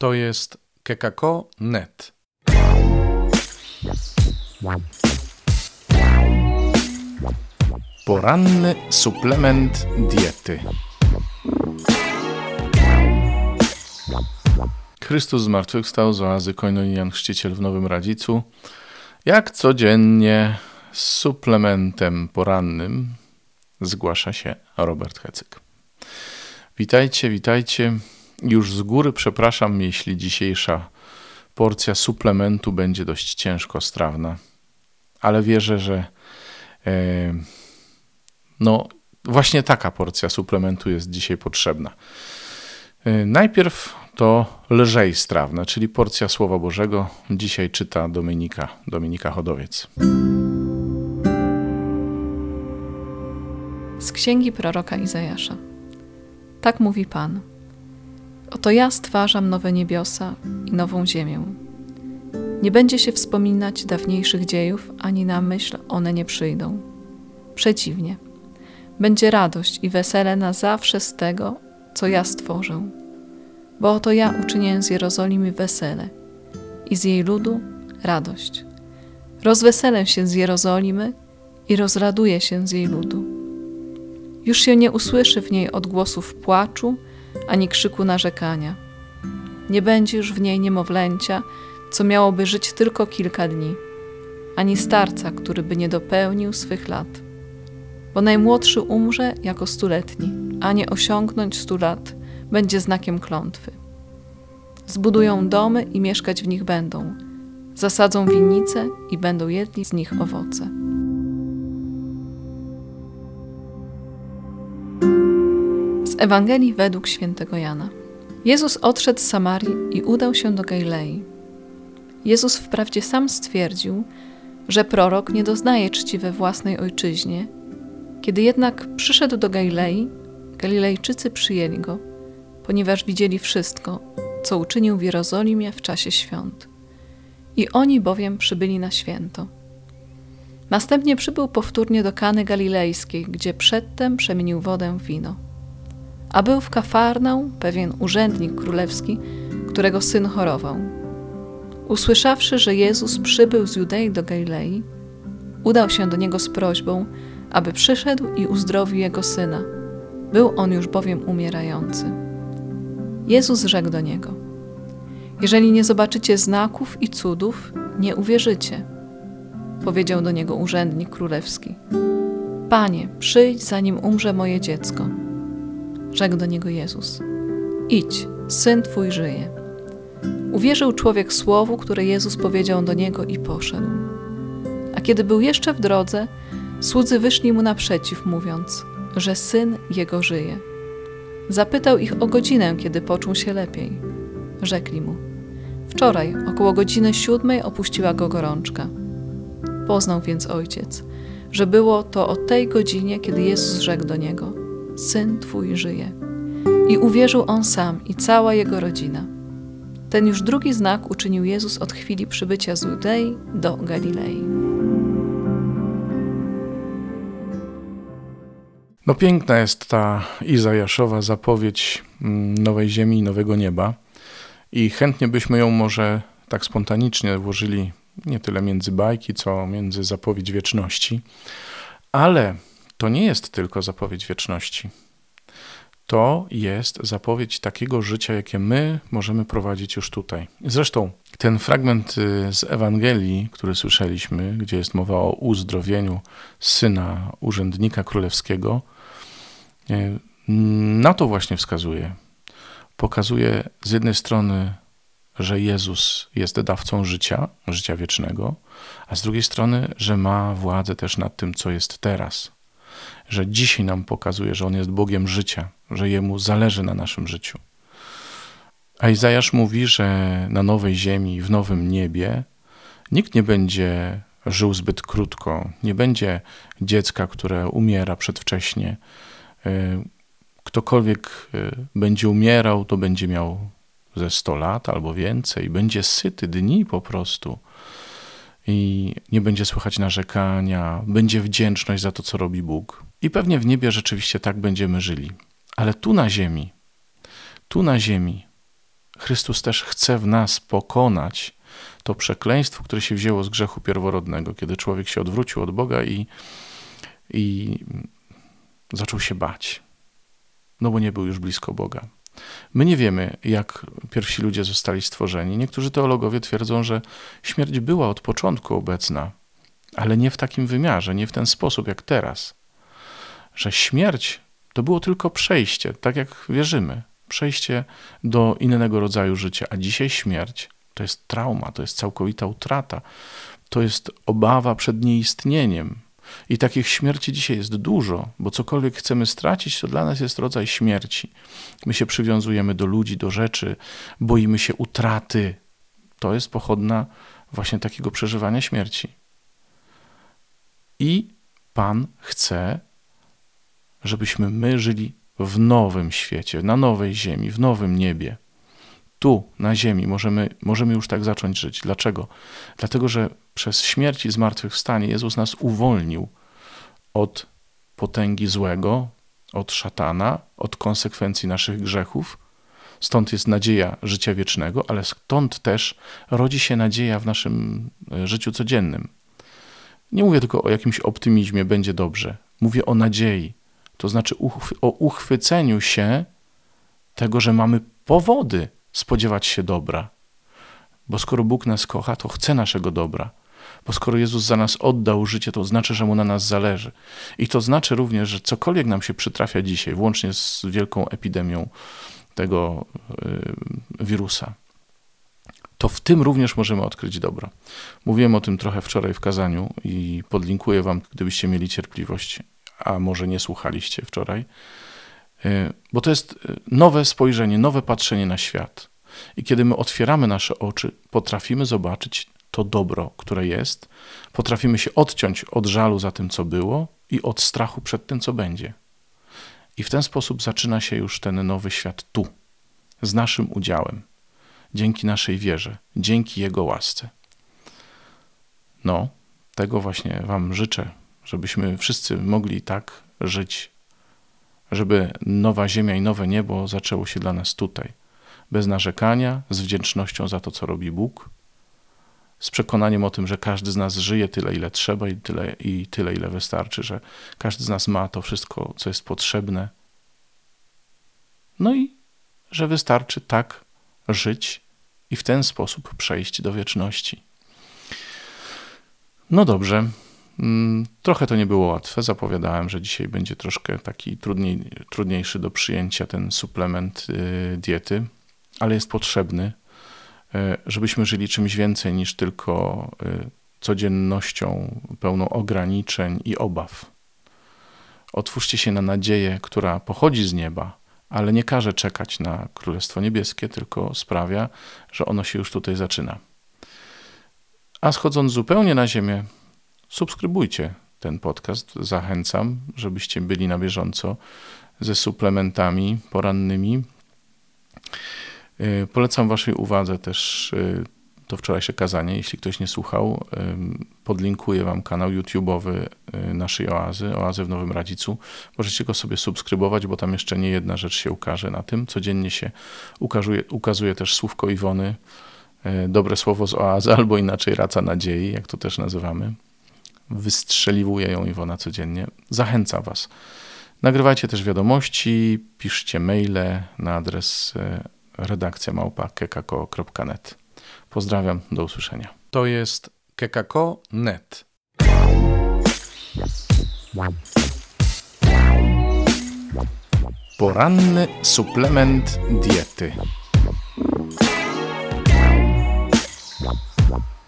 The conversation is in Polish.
To jest kekako.net. Poranny suplement diety. Chrystus zmartwychwstał z oazy Koinonian Chrzciciel w Nowym Radzicu. Jak codziennie z suplementem porannym zgłasza się Robert Hecyk. Witajcie, witajcie. Już z góry przepraszam, jeśli dzisiejsza porcja suplementu będzie dość ciężko strawna, ale wierzę, że e, no właśnie taka porcja suplementu jest dzisiaj potrzebna. E, najpierw to lżej strawna, czyli porcja Słowa Bożego. Dzisiaj czyta Dominika, Dominika Chodowiec. Z księgi proroka Izajasza. Tak mówi Pan. Oto ja stwarzam nowe niebiosa i nową ziemię. Nie będzie się wspominać dawniejszych dziejów, ani na myśl one nie przyjdą. Przeciwnie, będzie radość i wesele na zawsze z tego, co ja stworzę. Bo oto ja uczynię z Jerozolimy wesele i z jej ludu radość. Rozweselę się z Jerozolimy i rozraduję się z jej ludu. Już się nie usłyszy w niej odgłosów płaczu, ani krzyku narzekania. Nie będzie już w niej niemowlęcia, co miałoby żyć tylko kilka dni, ani starca, który by nie dopełnił swych lat. Bo najmłodszy umrze jako stuletni, a nie osiągnąć stu lat będzie znakiem klątwy. Zbudują domy i mieszkać w nich będą, zasadzą winnice i będą jedli z nich owoce. Ewangelii według świętego Jana. Jezus odszedł z Samarii i udał się do Galilei. Jezus wprawdzie sam stwierdził, że prorok nie doznaje czci we własnej ojczyźnie. Kiedy jednak przyszedł do Galilei, Galilejczycy przyjęli go, ponieważ widzieli wszystko, co uczynił w Jerozolimie w czasie świąt. I oni bowiem przybyli na święto. Następnie przybył powtórnie do Kany Galilejskiej, gdzie przedtem przemienił wodę w wino. A był w Kafarnał pewien urzędnik królewski, którego syn chorował. Usłyszawszy, że Jezus przybył z Judei do Galilei, udał się do niego z prośbą, aby przyszedł i uzdrowił jego syna. Był on już bowiem umierający. Jezus rzekł do niego: Jeżeli nie zobaczycie znaków i cudów, nie uwierzycie. Powiedział do niego urzędnik królewski: Panie, przyjdź, zanim umrze moje dziecko. Rzekł do niego Jezus: Idź, syn twój żyje. Uwierzył człowiek słowu, które Jezus powiedział do niego i poszedł. A kiedy był jeszcze w drodze, słudzy wyszli mu naprzeciw, mówiąc, że syn jego żyje. Zapytał ich o godzinę, kiedy poczuł się lepiej. Rzekli mu: Wczoraj, około godziny siódmej, opuściła go gorączka. Poznał więc ojciec, że było to o tej godzinie, kiedy Jezus rzekł do niego: syn twój żyje. I uwierzył on sam i cała jego rodzina. Ten już drugi znak uczynił Jezus od chwili przybycia z Judei do Galilei. No piękna jest ta Izajaszowa zapowiedź mm, nowej ziemi i nowego nieba i chętnie byśmy ją może tak spontanicznie włożyli nie tyle między bajki, co między zapowiedź wieczności, ale to nie jest tylko zapowiedź wieczności. To jest zapowiedź takiego życia, jakie my możemy prowadzić już tutaj. Zresztą ten fragment y, z Ewangelii, który słyszeliśmy, gdzie jest mowa o uzdrowieniu syna urzędnika królewskiego, y, na to właśnie wskazuje. Pokazuje z jednej strony, że Jezus jest dawcą życia, życia wiecznego, a z drugiej strony, że ma władzę też nad tym, co jest teraz że dzisiaj nam pokazuje, że On jest Bogiem życia, że Jemu zależy na naszym życiu. A Izajasz mówi, że na nowej ziemi, w nowym niebie nikt nie będzie żył zbyt krótko, nie będzie dziecka, które umiera przedwcześnie. Y, ktokolwiek y, będzie umierał, to będzie miał ze 100 lat albo więcej, będzie syty dni po prostu i nie będzie słychać narzekania, będzie wdzięczność za to, co robi Bóg. I pewnie w niebie rzeczywiście tak będziemy żyli. Ale tu na ziemi, tu na ziemi, Chrystus też chce w nas pokonać to przekleństwo, które się wzięło z grzechu pierworodnego, kiedy człowiek się odwrócił od Boga i, i zaczął się bać, no bo nie był już blisko Boga. My nie wiemy, jak pierwsi ludzie zostali stworzeni. Niektórzy teologowie twierdzą, że śmierć była od początku obecna, ale nie w takim wymiarze, nie w ten sposób jak teraz. Że śmierć to było tylko przejście, tak jak wierzymy, przejście do innego rodzaju życia, a dzisiaj śmierć to jest trauma, to jest całkowita utrata, to jest obawa przed nieistnieniem. I takich śmierci dzisiaj jest dużo, bo cokolwiek chcemy stracić, to dla nas jest rodzaj śmierci. My się przywiązujemy do ludzi, do rzeczy, boimy się utraty. To jest pochodna właśnie takiego przeżywania śmierci. I Pan chce, żebyśmy my żyli w nowym świecie, na nowej ziemi, w nowym niebie. Tu, na ziemi, możemy, możemy już tak zacząć żyć. Dlaczego? Dlatego, że przez śmierć i zmartwychwstanie Jezus nas uwolnił od potęgi złego, od szatana, od konsekwencji naszych grzechów. Stąd jest nadzieja życia wiecznego, ale stąd też rodzi się nadzieja w naszym e, życiu codziennym. Nie mówię tylko o jakimś optymizmie, będzie dobrze. Mówię o nadziei, to znaczy o uchwyceniu się tego, że mamy powody spodziewać się dobra. Bo skoro Bóg nas kocha, to chce naszego dobra. Bo skoro Jezus za nas oddał życie, to znaczy, że mu na nas zależy. I to znaczy również, że cokolwiek nam się przytrafia dzisiaj, włącznie z wielką epidemią tego y, wirusa, to w tym również możemy odkryć dobro. Mówiłem o tym trochę wczoraj w kazaniu i podlinkuję wam, gdybyście mieli cierpliwość, a może nie słuchaliście wczoraj, bo to jest y, nowe spojrzenie, nowe patrzenie na świat. I kiedy my otwieramy nasze oczy, potrafimy zobaczyć to dobro, które jest, potrafimy się odciąć od żalu za tym, co było i od strachu przed tym, co będzie. I w ten sposób zaczyna się już ten nowy świat tu, z naszym udziałem, dzięki naszej wierze, dzięki Jego łasce. No, tego właśnie Wam życzę, żebyśmy wszyscy mogli tak żyć, żeby nowa ziemia i nowe niebo zaczęło się dla nas tutaj, bez narzekania, z wdzięcznością za to, co robi Bóg z przekonaniem o tym, że każdy z nas żyje tyle, ile trzeba i tyle, i tyle, ile wystarczy, że każdy z nas ma to wszystko, co jest potrzebne. No i że wystarczy tak żyć i w ten sposób przejść do wieczności. No dobrze. Mm, trochę to nie było łatwe. Zapowiadałem, że dzisiaj będzie troszkę taki trudniej, trudniejszy do przyjęcia ten suplement y, diety, ale jest potrzebny E, żebyśmy żyli czymś więcej niż tylko e, codziennością pełną ograniczeń i obaw. Otwórzcie się na nadzieję, która pochodzi z nieba, ale nie każe czekać na Królestwo Niebieskie, tylko sprawia, że ono się już tutaj zaczyna. A schodząc zupełnie na ziemię, subskrybujcie ten podcast. Zachęcam, żebyście byli na bieżąco ze suplementami porannymi. Y, polecam Waszej uwadze też y, to wczorajsze kazanie. Jeśli ktoś nie słuchał, podlinkuję Wam kanał YouTube'owy y, naszej oazy, Oazy w Nowym Radzicu. Możecie go sobie subskrybować, bo tam jeszcze nie jedna rzecz się ukaże na tym. Codziennie się ukazuje, ukazuje też słówko Iwony, dobre słowo z oazy, albo inaczej raca nadziei, jak to też nazywamy. Wystrzeliwuje ją Iwona codziennie. Zachęcam Was. Nagrywajcie też wiadomości, piszcie maile na adres redakcja małpa kekako.net. Pozdrawiam, do usłyszenia. To jest kekako.net. Poranny suplement diety.